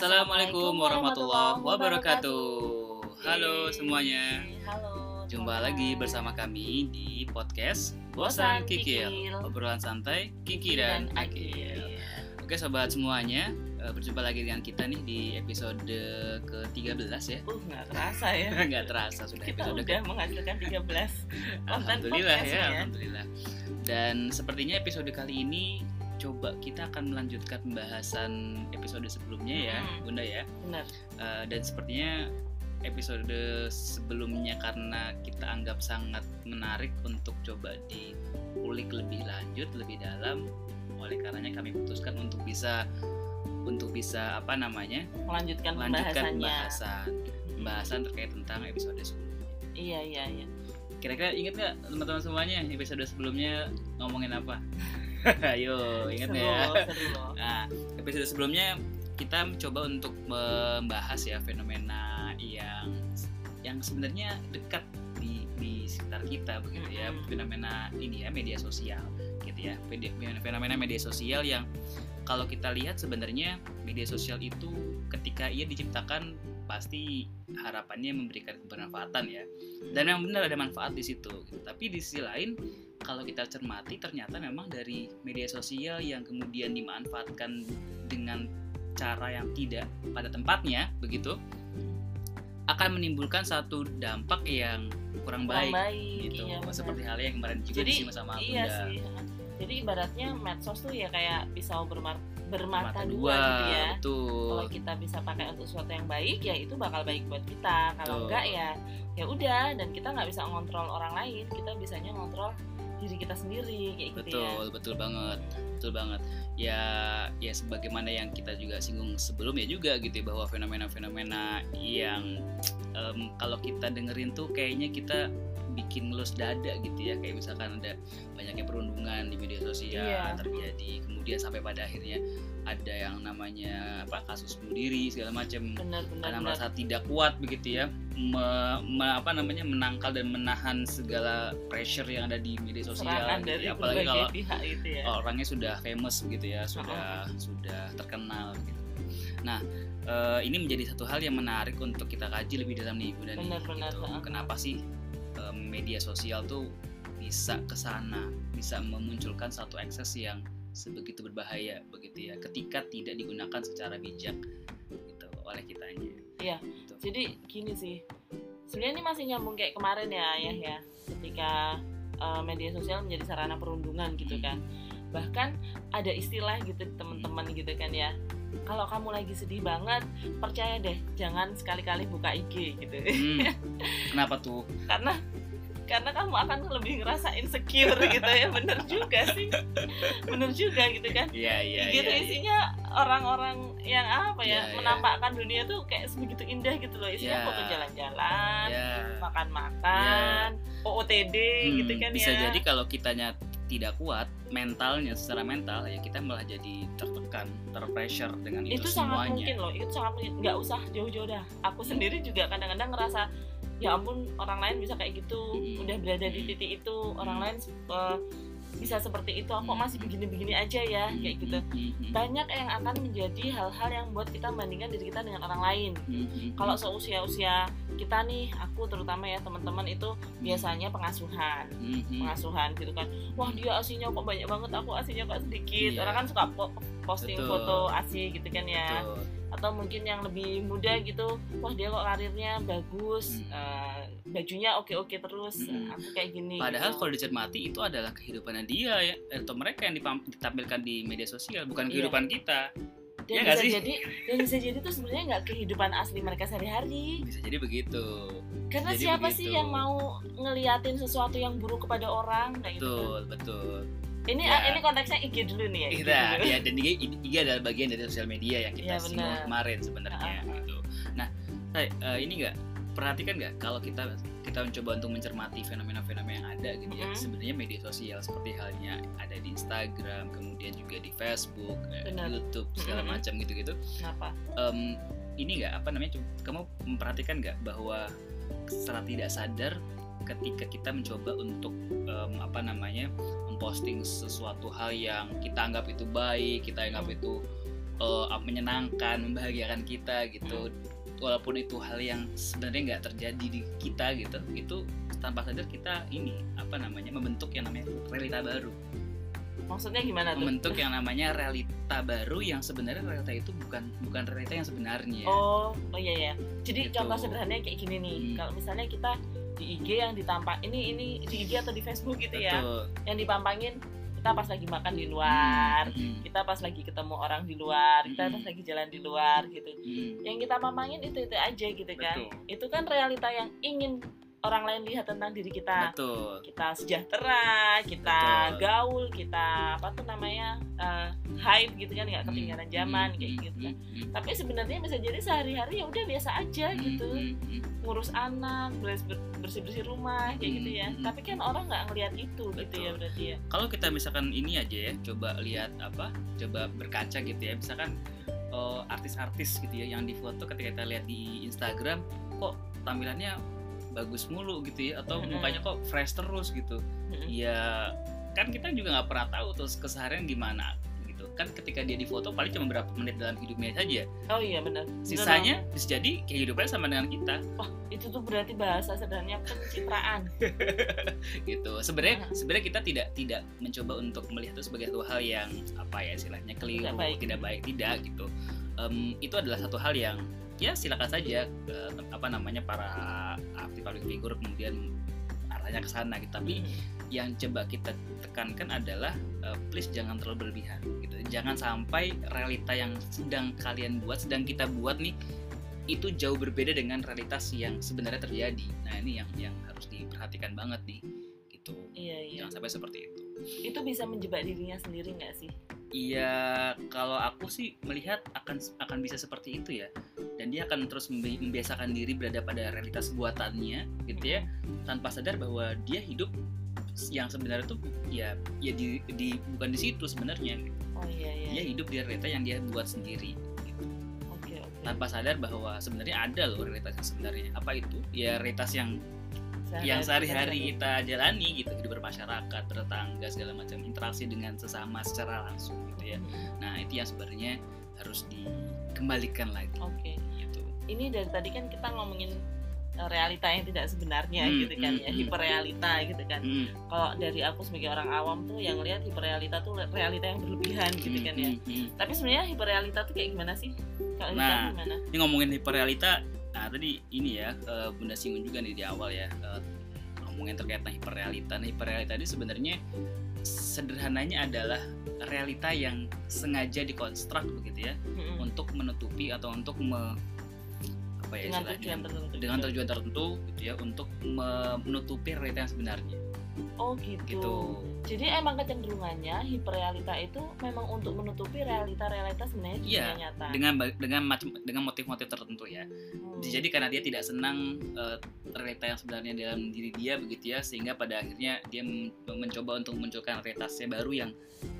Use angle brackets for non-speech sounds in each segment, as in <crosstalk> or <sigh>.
Assalamualaikum warahmatullahi wabarakatuh. Halo semuanya. Halo. Jumpa lagi bersama kami di podcast Bosan Kikil. Obrolan santai Kiki dan Akil. Oke sobat semuanya, eh, berjumpa lagi dengan kita nih di episode ke-13 ya. Uh, nggak kerasa ya. <laughs> Nggak terasa sudah Kita episode udah menghasilkan 13 <laughs> konten Alhamdulillah ya, ya. alhamdulillah. Dan sepertinya episode kali ini coba kita akan melanjutkan pembahasan episode sebelumnya ya, Hmm. Bunda ya. Benar. Uh, dan sepertinya episode sebelumnya karena kita anggap sangat menarik untuk coba diulik lebih lanjut, lebih dalam. Oleh karenanya kami putuskan untuk bisa untuk bisa apa namanya Melanjutkan melanjutkan pembahasannya. pembahasan pembahasan terkait tentang episode sebelumnya. Iya, iya, iya. Kira-kira inget nggak teman-teman semuanya episode sebelumnya ngomongin apa? <laughs> Ayo seru, ya. seru. <laughs> Nah, episode sebelumnya kita coba untuk membahas ya fenomena yang yang sebenarnya dekat di di sekitar kita begitu ya fenomena ini ya media sosial gitu ya fenomena media sosial yang kalau kita lihat sebenarnya media sosial itu ketika ia diciptakan pasti harapannya memberikan kebermanfaatan ya dan memang benar ada manfaat di situ gitu. tapi di sisi lain kalau kita cermati ternyata memang dari media sosial yang kemudian dimanfaatkan dengan cara yang tidak pada tempatnya begitu akan menimbulkan satu dampak yang kurang Kurang baik, baik, gitu iya, benar. seperti halnya yang kemarin juga Jadi, disinggung sama Iya Bunda sih. Jadi ibaratnya medsos tuh ya kayak pisau bermata, bermata mata dua, gitu ya. betul Kalau kita bisa pakai untuk sesuatu yang baik ya itu bakal baik buat kita. Kalau Betul. enggak ya ya udah dan kita nggak bisa ngontrol orang lain, kita bisanya ngontrol diri kita sendiri kayak gitu ya. betul betul banget betul banget ya ya sebagaimana yang kita juga singgung sebelumnya juga gitu ya, bahwa fenomena-fenomena yang em, kalau kita dengerin tuh kayaknya kita bikin ngelus dada gitu ya kayak misalkan ada banyaknya perundungan di media sosial Iya. terjadi kemudian sampai pada akhirnya ada yang namanya apa kasus bunuh diri segala macam Benar benar karena benar. merasa tidak kuat begitu ya me- me- apa namanya menangkal dan menahan segala pressure yang ada di media sosial Serangan gitu dari ya. apalagi kalau pihak itu ya. orangnya sudah famous begitu ya sudah sudah terkenal gitu nah eh, ini menjadi satu hal yang menarik untuk kita kaji lebih dalam nih Bunda nih Benar-benar, gitu. heeh. kenapa sih eh, media sosial tuh bisa ke sana bisa memunculkan satu akses yang sebegitu berbahaya begitu ya ketika tidak digunakan secara bijak gitu oleh kitanya Iya. Gitu. Jadi gini sih. Sebenarnya ini masih nyambung kayak kemarin ya, ya ya. Ketika uh, media sosial menjadi sarana perundungan gitu kan. Bahkan ada istilah gitu teman-teman gitu kan ya. Kalau kamu lagi sedih banget, percaya deh, jangan sekali-kali buka IG gitu. Hmm, <laughs> kenapa tuh? karena karena kamu akan lebih ngerasa insecure <laughs> gitu ya. Bener juga sih. Bener juga gitu kan. Iya iya IG tuh iya. isinya orang-orang yang apa ya, iya. menampakkan dunia tuh kayak sebegitu indah gitu loh isinya Iya. foto jalan-jalan makan-makan OOTD Hmm, gitu kan bisa ya jadi kalau kitanya tidak kuat mentalnya secara mental ya kita malah jadi tertekan, terpressure dengan itu, itu sangat semuanya. mungkin loh itu sangat mungkin nggak usah jauh-jauh dah aku sendiri juga kadang-kadang ngerasa ya ampun orang lain bisa kayak gitu Hmm. udah berada di Hmm. titik itu orang Hmm. lain eh, bisa seperti itu aku Hmm. masih begini-begini aja ya Hmm, kayak gitu hmm, hmm, hmm, banyak yang akan menjadi hal-hal yang buat kita bandingkan diri kita dengan orang lain hmm, hmm, kalau hmm, seusia-usia kita nih aku terutama ya teman-teman itu biasanya pengasuhan hmm, hmm. pengasuhan gitu kan wah dia asinya kok banyak banget aku asinya kok sedikit Iya. orang kan suka po- posting Betul. foto asi gitu kan ya Betul. Atau mungkin yang lebih muda gitu wah dia kok karirnya bagus Hmm. eh, bajunya oke oke terus Hmm. aku kayak gini Padahal gitu. kalau dicermati itu adalah kehidupannya dia ya atau mereka yang ditampilkan di media sosial bukan Iya. kehidupan kita. dan nggak bisa sih? jadi dan bisa jadi tuh sebenarnya nggak kehidupan asli mereka sehari-hari Bisa jadi begitu. karena Jadi siapa begitu. sih yang mau ngeliatin sesuatu yang buruk kepada orang kayak gitu Betul, betul. Ini Ya. ini konteksnya IG dulu nih ya IG Kita dulu. ya dan IG, IG adalah bagian dari sosial media yang kita Iya, singgung kemarin sebenarnya ah. gitu. Nah, eh, ini nggak perhatikan nggak kalau kita kita mencoba untuk mencermati fenomena-fenomena yang ada gitu ya Mhm. sebenarnya media sosial seperti halnya ada di Instagram kemudian juga di Facebook eh, Benar. YouTube segala Mhm. macam gitu-gitu kenapa Em, ini nggak apa namanya kamu memperhatikan nggak bahwa secara tidak sadar ketika kita mencoba untuk em, apa namanya memposting sesuatu hal yang kita anggap itu baik kita anggap Hmm. itu uh, menyenangkan membahagiakan kita gitu. Walaupun itu hal yang sebenarnya nggak terjadi di kita gitu itu tanpa sadar kita ini apa namanya membentuk yang namanya realita baru. Maksudnya gimana tuh? Membentuk yang namanya realita baru yang sebenarnya realita itu bukan bukan realita yang sebenarnya. Oh oh iya ya jadi Gitu. contoh sederhananya kayak gini nih. Hmm. kalau misalnya kita di IG yang ditampak ini ini di IG atau di Facebook gitu ya Betul. yang dipampangin kita pas lagi makan di luar Hmm, kita pas lagi ketemu orang di luar kita Hmm. pas lagi jalan di luar gitu. Hmm, yang kita pampangin itu itu aja gitu kan. Betul. Itu kan realita yang ingin orang lain lihat tentang diri kita. Betul. Kita sejahtera kita Betul. gaul kita apa tuh namanya eh, hype gitu kan nggak Hmm, ketinggalan zaman hmm, kayak hmm, gitu kan. Hmm, hmm, tapi sebenarnya bisa jadi sehari-hari ya udah biasa aja hmm, gitu. Hmm, hmm. ngurus anak bersih bersih rumah kayak gitu ya. Hmm. tapi kan orang nggak ngelihat itu gitu Betul. ya berarti ya. Kalau kita misalkan ini aja ya coba lihat apa coba berkaca gitu ya. Misalkan eh, artis-artis gitu ya yang difoto ketika kita lihat di Instagram kok tampilannya bagus mulu gitu ya atau Mm-mm. mukanya kok fresh terus gitu. Mm-mm. ya kan kita juga nggak pernah tahu terus keseharian gimana gitu. Kan ketika dia difoto paling cuma berapa menit dalam hidupnya saja. Oh iya benar. Sisanya bisa jadi kehidupannya sama dengan kita. Wah itu tuh berarti bahasa sederhananya pencitraan. <laughs> Gitu. Sebenarnya sebenarnya kita tidak tidak mencoba untuk melihat itu sebagai satu hal yang apa ya istilahnya keliru Tidak baik. tidak baik tidak gitu. Em, itu adalah satu hal yang ya silakan saja eh, apa namanya para aktif public figure kemudian arahnya ke sana gitu. Tapi yang coba kita tekankan adalah eh, please jangan terlalu berlebihan gitu. Jangan sampai realita yang sedang kalian buat sedang kita buat nih itu jauh berbeda dengan realitas yang sebenarnya terjadi. Nah ini yang yang harus diperhatikan banget nih gitu. Iya iya. Jangan sampai seperti itu. Itu bisa menjebak dirinya sendiri nggak sih? Iya, kalau aku sih melihat akan akan bisa seperti itu ya, dan dia akan terus membi- membiasakan diri berada pada realitas buatannya, gitu ya, tanpa sadar bahwa dia hidup yang sebenarnya tuh ya ya di, di bukan di situ sebenarnya, gitu. oh iya iya dia hidup di realita yang dia buat sendiri, gitu. tanpa sadar bahwa sebenarnya ada loh realitas yang sebenarnya. Apa itu? Ya realitas yang Sehari-hari yang sehari-hari kita jalani gitu, hidup bermasyarakat, bertetangga segala macam interaksi dengan sesama secara langsung gitu ya. Nah itu yang sebenarnya harus dikembalikan lagi oke gitu. Ini dari tadi kan kita ngomongin eh, realita yang tidak sebenarnya Hmm, gitu kan hmm, ya hmm. hiperrealita gitu kan Hmm, kalau dari aku sebagai orang awam tuh yang lihat hiperrealita tuh realita yang berlebihan gitu hmm, kan ya hmm, hmm. tapi sebenarnya hiperrealita tuh kayak gimana sih kalau Nah. Gimana Ini ngomongin hiperrealita, nah tadi ini ya eh, Bunda singgung juga nih di awal ya eh, ngomongin terkait dengan hiperrealita. Nah hiperrealita ini sebenarnya sederhananya adalah realita yang sengaja dikonstruk begitu ya Mm-mm. untuk menutupi atau untuk me, apa ya dengan istilahnya tujuan tertentu dengan juga. tujuan tertentu gitu ya untuk me- menutupi realita yang sebenarnya oh gitu. gitu. jadi emang kecenderungannya hiperrealita itu memang untuk menutupi realita-realita sebenarnya di Iya, nyata dengan dengan macam dengan motif-motif tertentu ya. Hmm. Jadi karena dia tidak senang eh, realita yang sebenarnya dalam diri dia begitu ya sehingga pada akhirnya dia men- mencoba untuk memunculkan realitasnya baru yang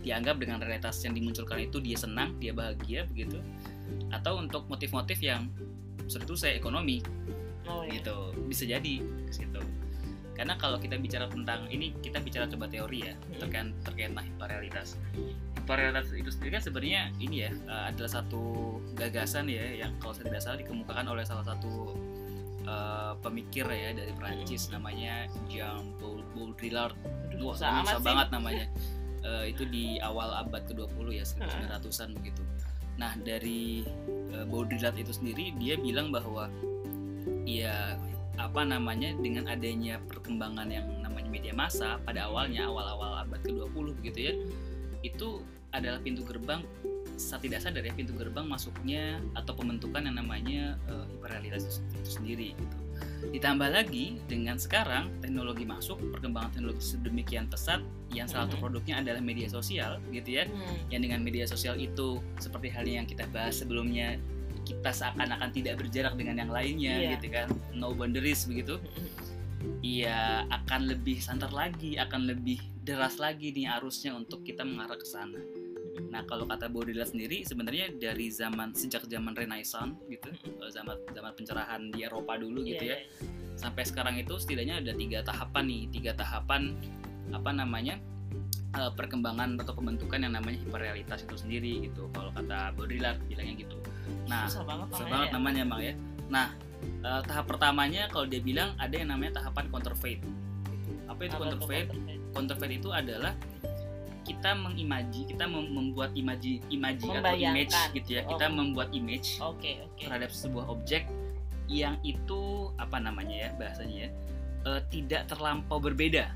dianggap dengan realitas yang dimunculkan itu dia senang, dia bahagia begitu. Atau untuk motif-motif yang itu saya ekonomi oh, iya. gitu. Bisa jadi ke situ. Karena kalau kita bicara tentang ini kita bicara coba teori ya Hmm. terkait terkait nah, hiperrealitas. Hiperrealitas itu sendiri kan sebenarnya ini ya eh, adalah satu gagasan ya yang kalau saya tidak salah dikemukakan oleh salah satu eh, pemikir ya dari Prancis Hmm. namanya Jean Paul Baudrillard. Aduh, Wah, susah banget namanya. Eh, itu di awal abad ke-20 ya 1900-an begitu. Nah, dari eh, Baudrillard itu sendiri dia bilang bahwa ya apa namanya dengan adanya perkembangan yang namanya media massa pada awalnya awal-awal abad ke-20 begitu ya itu adalah pintu gerbang saat tidak sadar ya pintu gerbang masuknya atau pembentukan yang namanya eh, hiperrealitas itu, itu sendiri gitu. Ditambah lagi dengan sekarang teknologi masuk, perkembangan teknologi sedemikian pesat yang salah satu produknya adalah media sosial gitu ya. Hmm. Yang dengan media sosial itu seperti halnya yang kita bahas sebelumnya kita seakan-akan tidak berjarak dengan yang lainnya Iya. gitu kan. No boundaries begitu. Iya akan lebih santer lagi, akan lebih deras lagi nih arusnya untuk kita mengarah ke sana. Nah kalau kata Baudrillard sendiri sebenarnya dari zaman sejak zaman Renaissance gitu, eh, zaman zaman pencerahan di Eropa dulu gitu Iya, ya, sampai sekarang itu setidaknya ada tiga tahapan nih, tiga tahapan apa namanya uh, perkembangan atau pembentukan yang namanya hiperrealitas itu sendiri gitu kalau kata Baudrillard bilangnya gitu. Nah susah banget susah namanya banget ya. namanya emang ya. Nah uh, tahap pertamanya kalau dia bilang ada yang namanya tahapan counterfeit. Apa itu counterfeit? counterfeit itu adalah kita mengimaji kita mem- membuat imaji imaji atau image gitu ya kita Oh. membuat image oke oke terhadap sebuah objek yang itu apa namanya ya bahasanya ya eh, tidak terlampau berbeda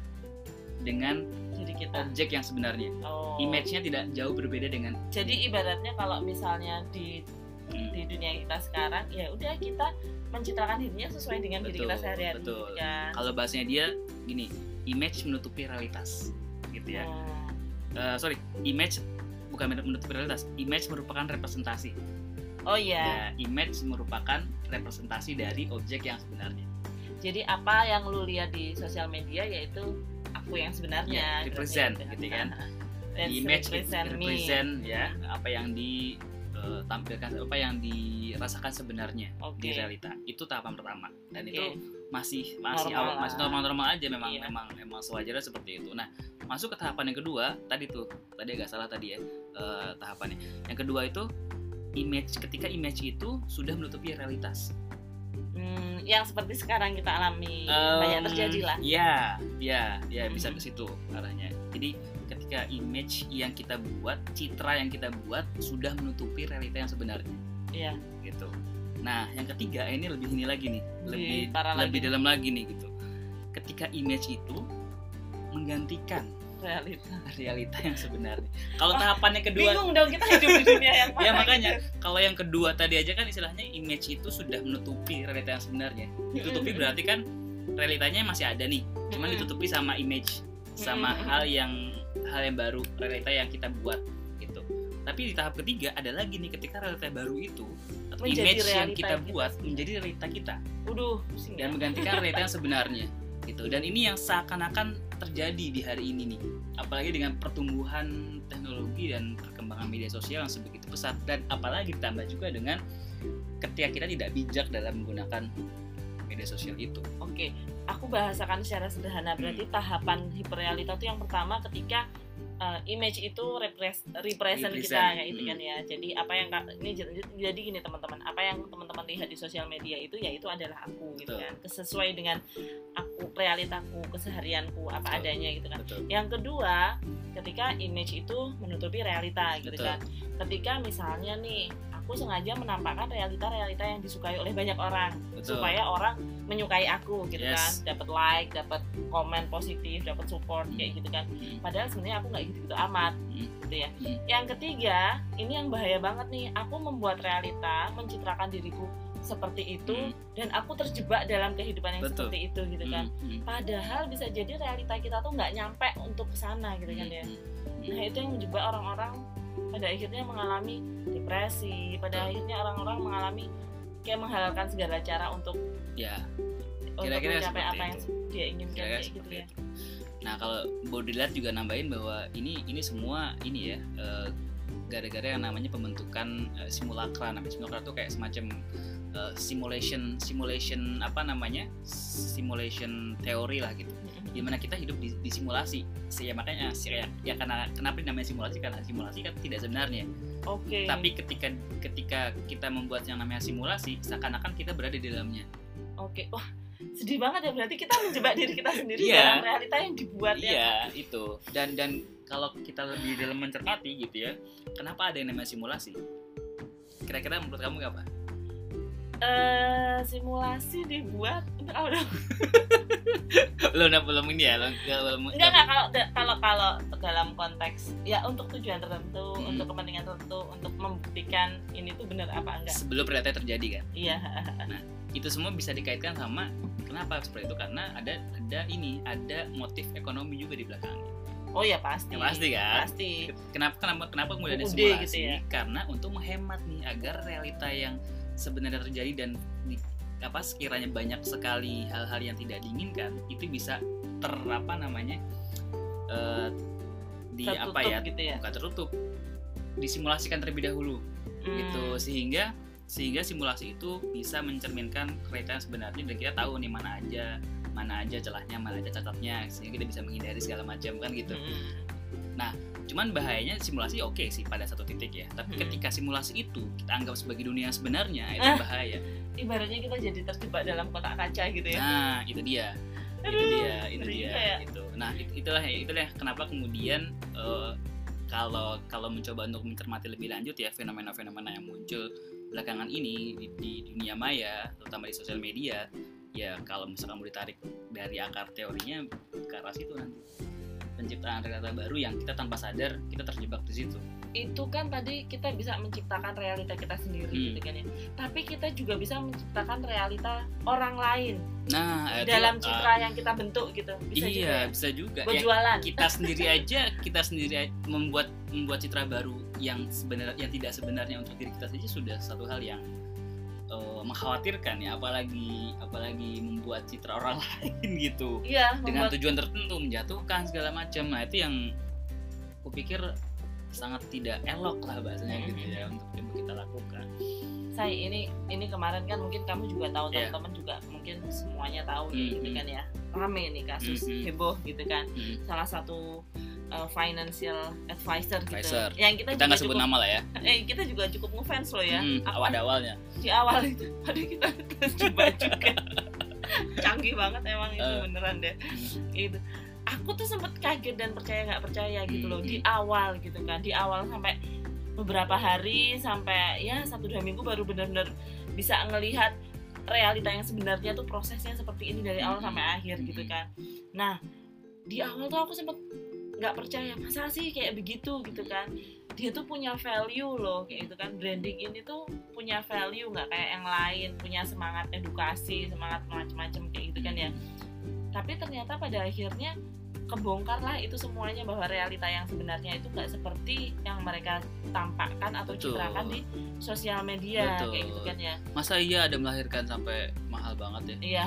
dengan jadi kita objek yang sebenarnya oh. image-nya tidak jauh berbeda dengan jadi ibaratnya kalau misalnya di Hmm, di dunia kita sekarang ya udah kita mencitrakan dirinya sesuai dengan diri Betul, kita sehari-hari betul. kan kalau bahasanya dia gini image menutupi realitas gitu ya Hmm. Eh, sorry image bukan menutupi realitas image merupakan representasi oh ya ya image merupakan representasi dari objek yang sebenarnya jadi apa yang lu lihat di sosial media yaitu aku yang Ya, sebenarnya represent, berarti gitu kan. Dan image represent me. represent ya apa yang ditampilkan apa yang dirasakan sebenarnya di Oke. realita itu tahapan pertama dan Oke. itu masih masih Normal awal masih normal-normal aja memang Iya. memang memang sewajarnya seperti itu nah masuk ke tahapan yang kedua tadi tuh tadi agak salah tadi ya eh, tahapannya yang kedua itu image ketika image itu sudah menutupi realitas Hmm, yang seperti sekarang kita alami Em, banyak terjadi lah ya ya ya bisa Mhm. ke situ arahnya jadi ketika image yang kita buat citra yang kita buat sudah menutupi realita yang sebenarnya Iya. gitu. Nah, yang ketiga ini lebih ini lagi nih, Lebih lebih parah lebih lagi. dalam lagi nih gitu. Ketika image itu menggantikan realita realita yang sebenarnya. Kalau tahapannya kedua, bingung dong kita hidup di dunia yang mana ya makanya gitu. kalau yang kedua tadi aja kan istilahnya image itu sudah menutupi realita yang sebenarnya. Ditutupi Mm-mm. berarti kan realitanya masih ada nih, cuman ditutupi sama image, sama hal yang hal yang baru, realita yang kita buat. Tapi di tahap ketiga ada lagi nih ketika realita baru itu atau Menjadi image yang kita kita buat sendiri. menjadi realita kita Waduh, pusing ya. dan menggantikan realita yang <laughs> sebenarnya gitu. Dan ini yang seakan-akan terjadi di hari ini nih. Apalagi dengan pertumbuhan teknologi dan perkembangan media sosial yang sebegitu pesat dan apalagi ditambah juga dengan ketika kita tidak bijak dalam menggunakan media sosial itu. Oke, aku bahasakan secara sederhana. Berarti Hmm. tahapan hiperrealita itu yang pertama ketika uh, image itu repres represent kita Represent, kayak itu hmm. kan ya. Jadi apa yang ini jadi gini teman-teman, apa yang teman-teman lihat di sosial media itu ya itu adalah aku gitu Betul. kan. Sesuai dengan aku realitaku, keseharianku apa Betul. adanya gitu kan. Betul. Yang kedua, ketika image itu menutupi realita gitu Betul. kan. Ketika misalnya nih aku sengaja menampakkan realita-realita yang disukai oleh banyak orang Betul. supaya orang menyukai aku gitu Yes. kan dapat like dapat komen positif dapat support kayak gitu kan Hmm. padahal sebenarnya aku nggak gitu-gitu amat Hmm. gitu ya Hmm. yang ketiga ini yang bahaya banget nih aku membuat realita mencitrakan diriku seperti itu Hmm. dan aku terjebak dalam kehidupan yang Betul. seperti itu gitu kan Hmm. Padahal bisa jadi realita kita tuh nggak nyampe untuk ke sana gitu kan ya Hmm. nah itu yang menjebak orang-orang pada akhirnya mengalami depresi pada Betul. akhirnya orang-orang mengalami kayak menghalalkan segala cara untuk Ya, untuk Kira-kira mencapai seperti apa yang itu. dia inginkan kira-kira kayak gitu ya itu. Nah, kalau Baudrillard juga nambahin bahwa ini ini semua ini ya eh, gara-gara yang namanya pembentukan eh, simulakra. Namanya simulakra itu kayak semacam eh, simulation simulation apa namanya? simulation teori lah gitu. Di mana kita hidup di, di simulasi. Si- Ya makanya ya, ya karena kenapa namanya simulasi karena simulasi kan tidak sebenarnya. oke Tapi ketika ketika kita membuat yang namanya simulasi, seakan-akan kita berada di dalamnya. oke wah sedih banget ya berarti kita menjebak diri kita sendiri Iya. dalam realita yang dibuat ya Iya itu dan dan kalau kita lebih dalam mencermati gitu ya kenapa ada yang namanya simulasi kira-kira menurut kamu apa Eh, simulasi dibuat enggak udah lo udah belum ini ya? Belum enggak enggak kalau kalau kalau dalam konteks ya untuk tujuan tertentu Hmm. untuk kepentingan tertentu untuk membuktikan ini tuh benar apa enggak. Sebelum realita terjadi kan? Iya. Itu semua bisa dikaitkan sama kenapa seperti itu? Karena ada ada ini ada motif ekonomi juga di belakangnya oh ya pasti. Ya, pasti kan? pasti. Kenapa kenapa kenapa kemudian ada simulasi gitu ya. karena untuk menghemat nih agar realita yang sebenarnya terjadi dan di, apa sekiranya banyak sekali hal-hal yang tidak diinginkan itu bisa ter apa namanya eh, di apa Tertutup ya gitu ya bukan tertutup disimulasikan terlebih dahulu Hmm. gitu sehingga sehingga simulasi itu bisa mencerminkan realita yang sebenarnya dan kita tahu nih mana aja mana aja celahnya mana aja cacatnya sehingga kita bisa menghindari segala macam kan gitu Hmm. Cuman bahayanya simulasi oke sih pada satu titik ya tapi Hmm. ketika simulasi itu kita anggap sebagai dunia sebenarnya itu Ah. bahaya ibaratnya kita jadi terjebak dalam kotak kaca gitu ya nah itu dia itu Aduh, dia itu dia juga ya. itu nah it- itulah itulah kenapa kemudian eh, kalau kalau mencoba untuk mencermati lebih lanjut ya fenomena-fenomena yang muncul belakangan ini di, di dunia maya terutama di sosial media ya kalau misalkan mau ditarik dari akar teorinya ke arah situ nanti penciptaan realita baru yang kita tanpa sadar kita terjebak di situ. Itu kan tadi kita bisa menciptakan realita kita sendiri Hmm. gitu kan ya. Tapi kita juga bisa menciptakan realita orang lain. Nah itu, dalam citra yang kita bentuk gitu. Bisa iya juga ya? bisa juga. Ya, kita <laughs> sendiri aja kita sendiri membuat membuat citra baru yang sebenarnya yang tidak sebenarnya untuk diri kita saja sudah satu hal yang eh, mengkhawatirkan ya apalagi apalagi membuat citra orang <laughs> lain gitu iya dengan membuat tujuan tertentu menjatuhkan segala macam nah itu yang kupikir sangat tidak elok lah bahasanya gitu ya untuk coba kita lakukan saya ini ini kemarin kan mungkin kamu juga tahu Iya. teman-teman juga mungkin semuanya tahu ya Hmm, gitu hmm. kan ya rame nih kasus Hmm, hmm. heboh gitu kan Hmm. salah satu uh, financial advisor gitu. Advisor. yang kita, kita juga nggak sebut cukup, nama lah ya. <laughs> Eh kita juga cukup ngefans loh ya. Hmm, awal awalnya di awal itu <laughs> ada kita terjebak juga. <laughs> Canggih banget emang itu Eh. beneran deh. Itu aku tuh sempet kaget dan percaya nggak percaya gitu loh. Hmm. di awal gitu kan. Di awal sampai beberapa hari sampai ya satu dua minggu baru benar-benar bisa ngelihat realita yang sebenarnya tuh prosesnya seperti ini dari awal Hmm. sampai akhir gitu Hmm. kan. Nah di awal tuh aku sempet nggak percaya. Masa sih kayak begitu gitu kan. Dia tuh punya value loh kayak gitu kan. Branding ini tuh punya value nggak kayak yang lain? Punya semangat edukasi semangat macam-macam kayak gitu kan ya. Tapi ternyata pada akhirnya kebongkar lah itu semuanya bahwa realita yang sebenarnya itu nggak seperti yang mereka tampakkan atau Betul. citrakan di sosial media Betul. kayak gitu kan ya. Masa iya ada melahirkan sampai mahal banget ya? Iya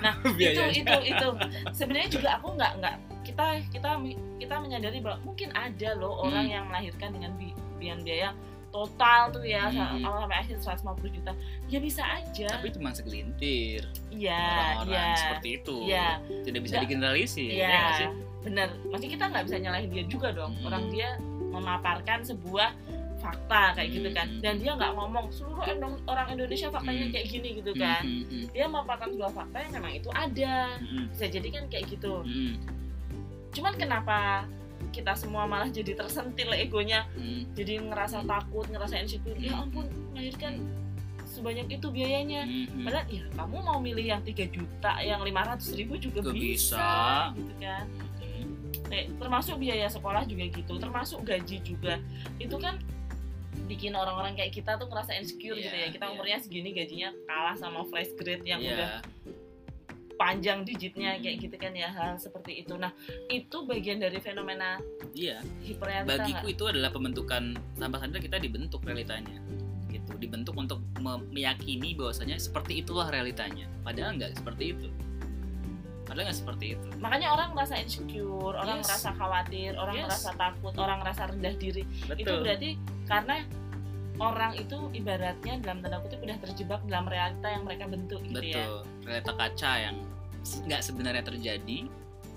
nah <laughs> itu itu itu. Sebenarnya juga aku nggak nggak kita kita kita menyadari bahwa mungkin ada loh orang Hmm. yang melahirkan dengan bi- dengan biaya total tuh ya Hmm. awal sampai akhir 150 juta. Ya bisa aja. Tapi cuma segelintir. Iya orang-orang iya. seperti itu. Iya. Tidak bisa digeneralisir iya ya nggak sih? bener. Maksudnya kita nggak bisa nyalahin dia juga dong. Hmm. orang dia memaparkan sebuah fakta kayak gitu kan. Hmm. dan dia nggak ngomong seluruh orang Indonesia faktanya Hmm. kayak gini gitu kan. Hmm, hmm, dia memaparkan sebuah fakta yang memang itu ada. Hmm, hmm, bisa jadi kan kayak gitu. Hmm, cuman kenapa kita semua malah jadi tersentil egonya? Hmm, jadi ngerasa takut ngerasa insecure. Ya ampun melahirkan sebanyak itu biayanya. Hmm, padahal ya kamu mau milih yang 3 juta yang 500 ribu juga bisa, bisa. gitu kan. Hmm, termasuk biaya sekolah juga gitu termasuk gaji juga. Itu kan bikin orang-orang kayak kita tuh ngerasa insecure Iya, gitu ya. Kita iya. umurnya segini gajinya kalah sama fresh grade yang Iya. udah panjang digitnya Hmm. kayak gitu kan ya hal seperti itu nah itu bagian dari fenomena iya hiperrealita bagiku nggak? itu adalah pembentukan tanpa sadar kita dibentuk realitanya gitu dibentuk untuk me- meyakini bahwasanya seperti itulah realitanya padahal nggak seperti itu padahal nggak seperti itu makanya orang merasa insecure orang Yes. merasa khawatir orang Yes. merasa takut orang merasa rendah diri itu betul berarti karena orang itu ibaratnya dalam tanda kutip udah terjebak dalam realita yang mereka bentuk gitu ya betul realita kaca yang nggak sebenarnya terjadi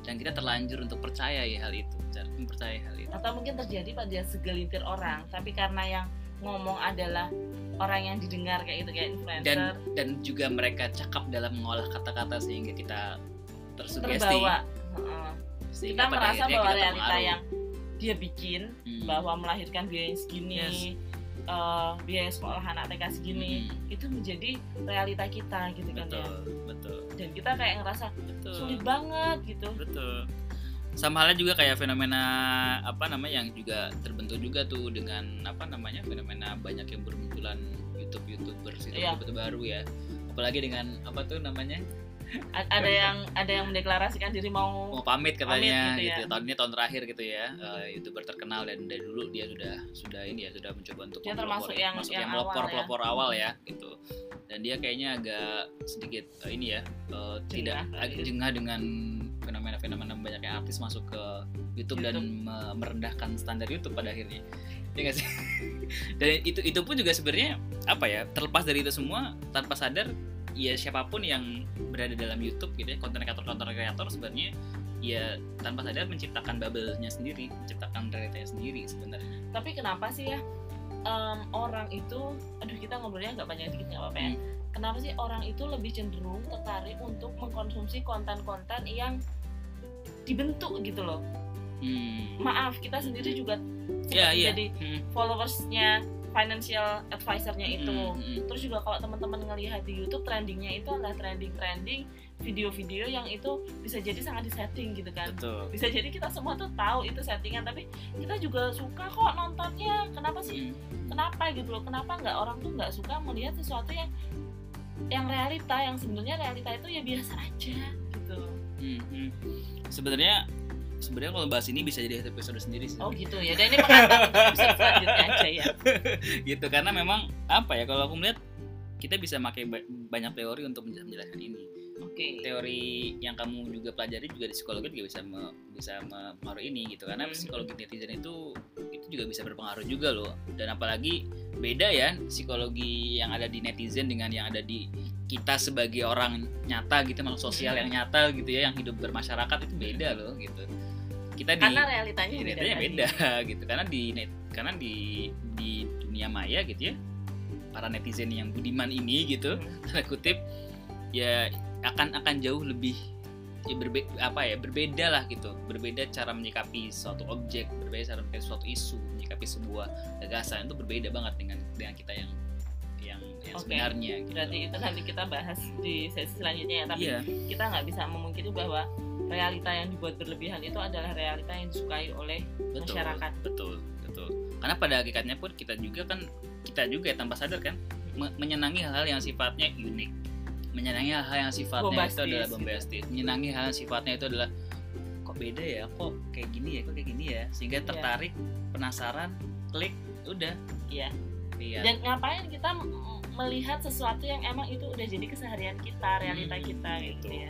dan kita terlanjur untuk percaya ya hal itu mempercayai hal itu atau mungkin terjadi pada segelintir orang tapi karena yang ngomong adalah orang yang didengar kayak gitu kayak influencer dan dan juga mereka cakap dalam mengolah kata-kata sehingga kita tersugesti terbawa Heeh. sehingga kita merasa bahwa kita realita yang dia bikin Hmm. bahwa melahirkan biaya yang segini Yes. Eh, biaya sekolah anak TK segini Hmm. itu menjadi realita kita gitu kan ya. Betul betul. Dan kita kayak ngerasa betul. sulit banget gitu. Betul. Sama halnya juga kayak fenomena apa namanya yang juga terbentuk juga tuh dengan apa namanya fenomena banyak yang bermunculan YouTube youtubers itu betul baru ya. Apalagi dengan apa tuh namanya ada yang ada yang mendeklarasikan diri mau mau pamit katanya Pamit gitu gitu, ya. tahun ini tahun terakhir gitu ya eh, youtuber terkenal dan dari dulu dia sudah sudah ini ya sudah mencoba untuk Dia termasuk yang- masuk yang yang pelopor awal ya. pelopor awal ya gitu. Dan dia kayaknya agak sedikit eh, ini ya eh, tidak agak jengah dengan fenomena-fenomena banyaknya artis masuk ke YouTube, dan me- merendahkan standar YouTube pada akhirnya. Ya nggak sih? <laughs> Dan itu itu pun juga sebenarnya apa ya terlepas dari itu semua tanpa sadar ya siapa pun yang berada dalam YouTube gitu ya konten kreator konten kreator sebenarnya ya tanpa sadar menciptakan bubble-nya sendiri menciptakan realitanya sendiri sebenarnya. Tapi kenapa sih ya em, orang itu aduh kita ngobrolnya nggak banyak dikit nggak apa-apa ya. Hmm. kenapa sih orang itu lebih cenderung tertarik untuk mengkonsumsi konten-konten yang dibentuk gitu loh? Hmm. maaf kita sendiri juga ya iya jadi Hmm, followersnya financial advisornya itu. Hmm, hmm. terus juga kalau teman-teman ngelihat di YouTube trendingnya itu adalah trending-trending video-video yang itu bisa jadi sangat disetting gitu kan. Betul. Bisa jadi kita semua tuh tahu itu settingan tapi kita juga suka kok nontonnya. Kenapa sih? Hmm. kenapa gitu loh? Kenapa nggak orang tuh nggak suka melihat sesuatu yang yang realita yang sebenarnya realita itu ya biasa aja gitu. Hmm, hmm. sebenarnya sebenarnya kalau bahas ini bisa jadi episode sendiri sih. Oh gitu ya. Dan ini pengantar episode selanjutnya aja ya. <laughs> Gitu karena memang apa ya kalau aku melihat kita bisa pakai ba- banyak teori untuk menjelaskan ini. Oke. Teori yang kamu juga pelajari juga di psikologi juga bisa me- bisa mempengaruhi ini gitu. Karena Hmm. psikologi netizen itu itu juga bisa berpengaruh juga loh. Dan apalagi beda ya psikologi yang ada di netizen dengan yang ada di kita sebagai orang nyata gitu makhluk sosial Hmm. yang nyata gitu ya yang hidup bermasyarakat itu beda loh gitu kita di karena realitanya Iya, beda, beda gitu karena di net karena di di dunia maya gitu ya para netizen yang budiman ini gitu Hmm. tanda kutip ya akan akan jauh lebih ya berbe apa ya berbeda lah gitu berbeda cara menyikapi suatu objek berbeda cara menyikapi suatu isu menyikapi sebuah gagasan itu berbeda banget dengan dengan kita yang yang, yang Oke. sebenarnya gitu. berarti itu nanti kita bahas di sesi selanjutnya ya tapi iya kita nggak bisa memungkiri bahwa realita yang dibuat berlebihan itu adalah realita yang disukai oleh betul masyarakat. betul betul karena pada hakikatnya pun kita juga kan kita juga ya, tanpa sadar kan me- menyenangi hal-hal yang sifatnya unik menyenangi hal-hal yang sifatnya Bombastis, itu adalah gitu. bombastis menyenangi hal yang sifatnya itu adalah kok beda ya kok kayak gini ya kok kayak gini ya sehingga Iya. tertarik penasaran klik udah Iya. lihat dan ngapain kita melihat sesuatu yang emang itu udah jadi keseharian kita realita Hmm, kita gitu. gitu ya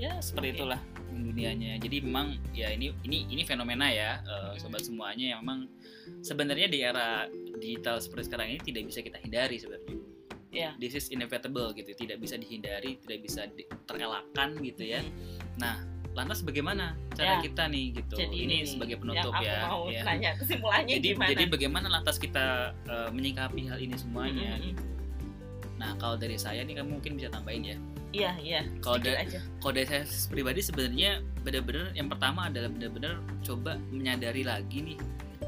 ya seperti Oke. itulah dunianya jadi memang ya ini ini ini fenomena ya Hmm. sobat semuanya yang memang sebenarnya di era digital seperti sekarang ini tidak bisa kita hindari sebenarnya Iya. this is inevitable gitu tidak bisa dihindari tidak bisa di- terelakkan gitu ya nah lantas bagaimana cara Ya. kita nih gitu jadi ini nih, sebagai penutup ya, mau ya. nanya kesimpulannya jadi gimana jadi bagaimana lantas kita eh, menyikapi hal ini semuanya Mm-mm. gitu. nah kalau dari saya nih kamu mungkin bisa tambahin ya iya iya Kalau sedikit da- aja kalau dari saya pribadi sebenarnya benar-benar yang pertama adalah benar-benar coba menyadari lagi nih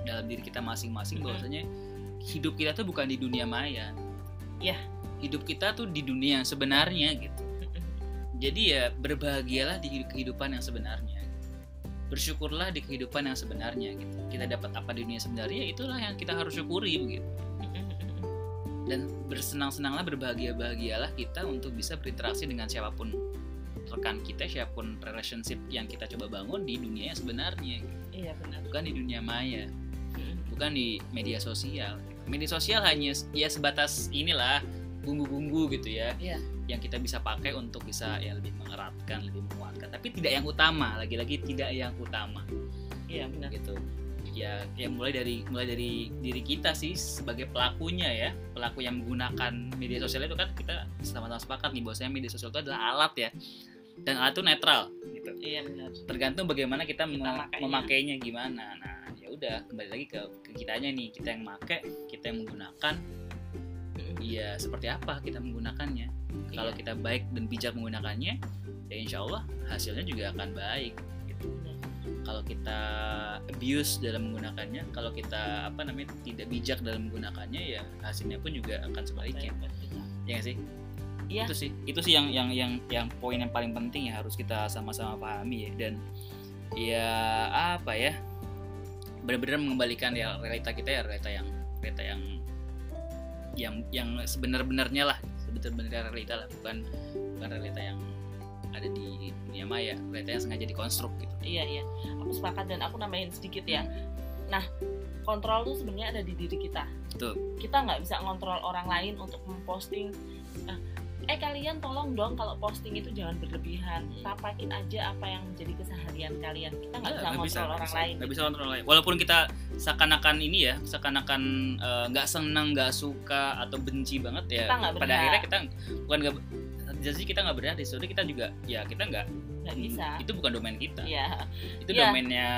dalam diri kita masing-masing Mhm. bahwasanya hidup kita tuh bukan di dunia maya. Iya. Hidup kita tuh di dunia yang sebenarnya gitu. Jadi ya berbahagialah di kehidupan yang sebenarnya. Bersyukurlah di kehidupan yang sebenarnya gitu. Kita dapat apa di dunia sebenarnya itulah yang kita harus syukuri begitu. Dan bersenang-senanglah berbahagia-bahagialah kita untuk bisa berinteraksi dengan siapa pun rekan kita, siapa pun relationship yang kita coba bangun di dunia yang sebenarnya, iya benar. Bukan di dunia maya, Mm-mm. bukan di media sosial. Media sosial hanya ya sebatas inilah bumbu-bumbu gitu ya, Iya. yang kita bisa pakai untuk bisa ya lebih mengeratkan, lebih menguatkan, tapi tidak yang utama, lagi-lagi tidak yang utama. Iya benar. Gitu ya ya mulai dari mulai dari diri kita sih sebagai pelakunya ya. Pelaku yang menggunakan media sosial itu kan kita sama-sama sepakat nih bahwasanya media sosial itu adalah alat ya. Dan alat itu netral gitu. Iya benar. Tergantung bagaimana kita, Kita me- makainya. memakainya gimana. Nah ya udah kembali lagi ke, ke kitanya nih. Kita yang make kita yang menggunakan. Mm-mm. ya seperti apa kita menggunakannya? Kalau Iya, kita baik dan bijak menggunakannya ya insya Allah hasilnya juga akan baik gitu. Kalau kita abuse dalam menggunakannya kalau kita apa namanya tidak bijak dalam menggunakannya ya hasilnya pun juga akan sebaliknya. Ya nggak sih? Iya. itu sih itu sih yang yang yang yang poin yang paling penting ya harus kita sama-sama pahami ya. Dan ya apa ya benar-benar mengembalikan ya realita kita ya realita yang realita yang yang yang sebenar-benarnya lah. Sebenar-benarnya realita lah bukan bukan realita yang ada di dunia maya yang sengaja dikonstruk gitu. Iya iya. Aku sepakat dan aku nambahin sedikit ya. Nah kontrol tuh sebenarnya ada di diri kita. Betul. kita nggak bisa ngontrol orang lain untuk memposting. Eh, eh kalian tolong dong kalau posting itu jangan berlebihan. Tapakin aja apa yang menjadi keseharian kalian. Kita nggak bisa Nggak ngontrol orang bisa, lain. nggak bisa kontrol orang lain. Walaupun kita seakan-akan ini ya seakan-akan eh, nggak senang nggak suka atau benci banget ya pada akhirnya kita bukan nggak jadi kita nggak di situ kita juga ya kita nggak nggak bisa itu bukan domain kita Iya, itu Iya. domainnya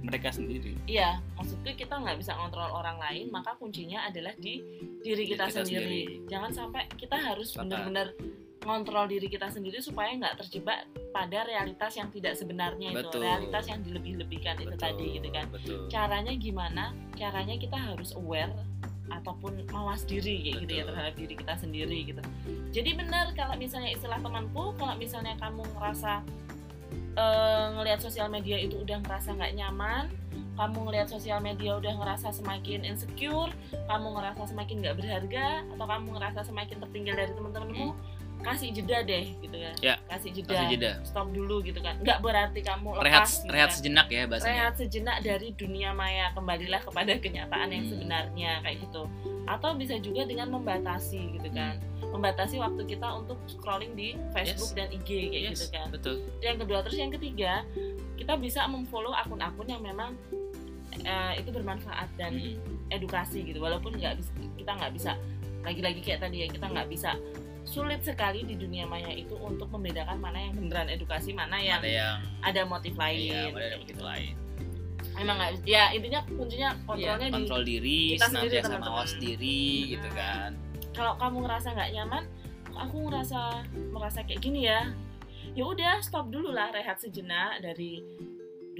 mereka sendiri iya. Maksudku kita nggak bisa ngontrol orang lain, maka kuncinya adalah di diri kita, kita sendiri. sendiri. Jangan sampai kita harus benar-benar ngontrol diri kita sendiri supaya nggak terjebak pada realitas yang tidak sebenarnya itu, Betul. realitas yang dilebih-lebihkan itu tadi gitu kan. betul Caranya gimana? Caranya kita harus aware ataupun mawas diri kayak gitu ya terhadap diri kita sendiri gitu. Jadi benar kalau misalnya istilah temanku, kalau misalnya kamu ngerasa eh, ngelihat sosial media itu udah ngerasa nggak nyaman, kamu ngelihat sosial media udah ngerasa semakin insecure, kamu ngerasa semakin nggak berharga, atau kamu ngerasa semakin tertinggal dari teman-temanmu, kasih jeda deh gitu kan. Ya, Kasih jeda. kasih jeda Stop dulu gitu kan. Nggak berarti kamu lepas rehat gitu rehat kan sejenak ya bahasanya rehat sejenak dari dunia maya kembalilah kepada kenyataan yang Hmm. sebenarnya kayak gitu atau bisa juga dengan membatasi gitu kan membatasi waktu kita untuk scrolling di Facebook Yes. dan IG kayak Yes, gitu kan betul yang kedua terus yang ketiga kita bisa memfollow akun-akun yang memang eh, itu bermanfaat dan Hmm. edukasi gitu walaupun nggak kita nggak bisa lagi-lagi kayak tadi ya kita nggak bisa sulit sekali di dunia maya itu untuk membedakan mana yang beneran edukasi mana yang ada yang ada motif lain iya ada begitu gitu. lain. Emang nggak ya intinya kuncinya Iya, kontrolnya di kontrol diri kita sendiri, teman-teman. mawas diri gitu Hmm. kan. Kalau kamu ngerasa nggak nyaman aku ngerasa merasa kayak gini ya. Ya udah stop dulu lah rehat sejenak dari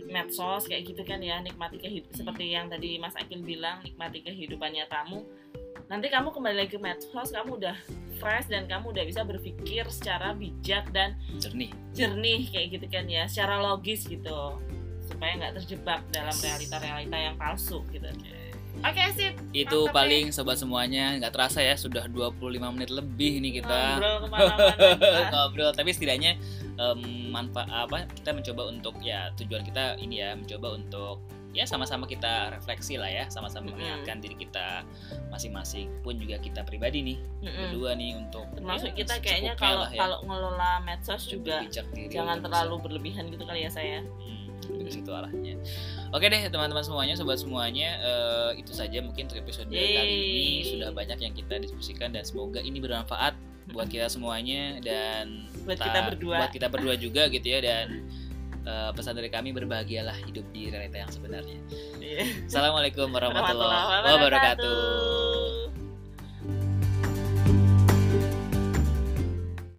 medsos kayak gitu kan ya. Nikmati kehidupan seperti yang tadi Mas Akil bilang nikmati kehidupannya kamu nanti kamu kembali lagi ke medsos kamu udah fresh dan kamu udah bisa berpikir secara bijak dan jernih. jernih kayak gitu kan ya secara logis gitu. Supaya nggak terjebak dalam realita-realita yang palsu gitu. Oke sip. Itu Mantap, paling sobat semuanya nggak terasa ya sudah 25 menit lebih nih kita. Ngobrol ke mana-mana <laughs> ngobrol tapi setidaknya manfaat apa kita mencoba untuk ya tujuan kita ini ya mencoba untuk ya sama-sama kita refleksi lah ya sama-sama Mm-mm. mengingatkan diri kita masing-masing pun juga kita pribadi nih Mm-mm. berdua nih untuk termasuk ya, kita kayaknya kalau ya, kalau ngelola medsos juga diri jangan terlalu berlebihan gitu kali ya saya Hmm, ke situ arahnya. Oke deh teman-teman semuanya, sobat semuanya, eh, itu saja mungkin untuk episode kali ini Yeay. sudah banyak yang kita diskusikan dan semoga ini bermanfaat buat kita semuanya dan buat ta- kita berdua buat kita berdua juga gitu ya dan eh, pesan dari kami berbahagialah hidup di realita yang sebenarnya. Iya. Assalamualaikum Warahmatullahi wabarakatuh.